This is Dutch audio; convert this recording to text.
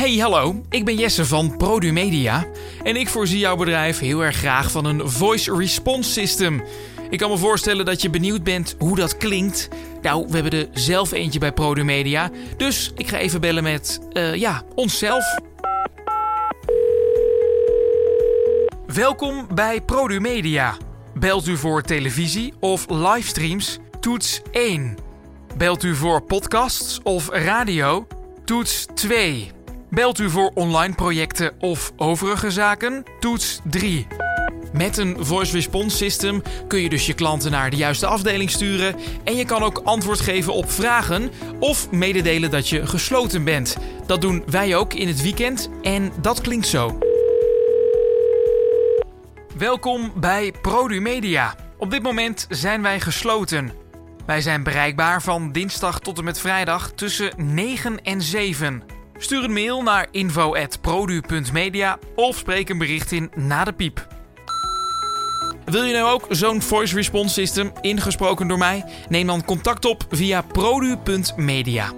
Hey, hallo. Ik ben Jesse van ProduMedia en ik voorzie jouw bedrijf heel erg graag van een voice response system. Ik kan me voorstellen dat je benieuwd bent hoe dat klinkt. Nou, we hebben er zelf eentje bij ProduMedia, dus ik ga even bellen met, eh, ja, onszelf. Welkom bij ProduMedia. Belt u voor televisie of livestreams? Toets 1. Belt u voor podcasts of radio? Toets 2. Belt u voor online projecten of overige zaken? Toets 3. Met een voice response system kun je dus je klanten naar de juiste afdeling sturen en je kan ook antwoord geven op vragen of mededelen dat je gesloten bent. Dat doen wij ook in het weekend en dat klinkt zo. Welkom bij ProduMedia. Op dit moment zijn wij gesloten. Wij zijn bereikbaar van dinsdag tot en met vrijdag tussen 9 en 7. Stuur een mail naar info@produ.media of spreek een bericht in na de piep. Wil je nou ook zo'n voice response system ingesproken door mij? Neem dan contact op via produ.media.